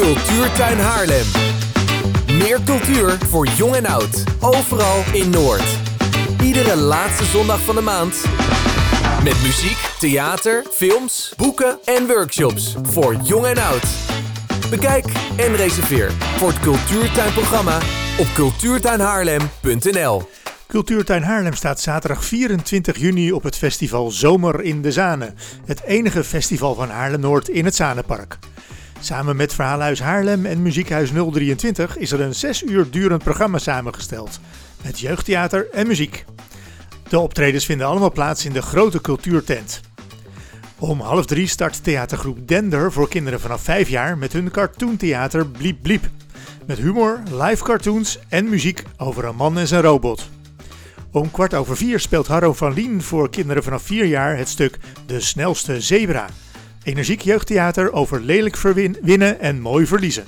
Cultuurtuin Haarlem. Meer cultuur voor jong en oud. Overal in Noord. Iedere laatste zondag van de maand. Met muziek, theater, films, boeken en workshops. Voor jong en oud. Bekijk en reserveer voor het Cultuurtuinprogramma op cultuurtuinhaarlem.nl. Cultuurtuin Haarlem staat zaterdag 24 juni op het festival Zomer in de Zane. Het enige festival van Haarlem-Noord in het Zanepark. Samen met Verhaalhuis Haarlem en Muziekhuis 023 is er een 6 uur durend programma samengesteld. Met jeugdtheater en muziek. De optredens vinden allemaal plaats in de grote cultuurtent. Om half drie start theatergroep Dender voor kinderen vanaf 5 jaar met hun cartoontheater Bliep Bliep. Met humor, live cartoons en muziek over een man en zijn robot. Om kwart over vier speelt Harro van Lien voor kinderen vanaf 4 jaar het stuk De snelste zebra. Energiek jeugdtheater over lelijk winnen en mooi verliezen.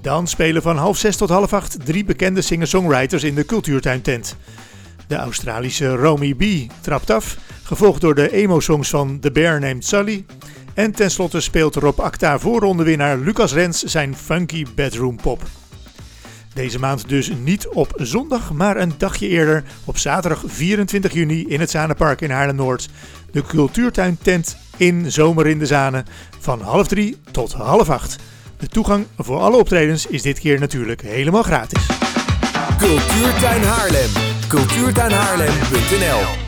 Dan spelen van half zes tot half acht drie bekende singer-songwriters in de cultuurtuintent. De Australische Romy B trapt af, gevolgd door de emo-songs van The Bear Named Sully. En tenslotte speelt Rob Acta voorrondewinnaar Lucas Rens zijn funky bedroom pop. Deze maand dus niet op zondag, maar een dagje eerder op zaterdag 24 juni in het Zanepark in Haarlem-Noord. De cultuurtuin tent in Zomer in de Zane van half drie tot half acht. De toegang voor alle optredens is dit keer natuurlijk helemaal gratis. Cultuurtuin Haarlem. Cultuurtuinhaarlem.nl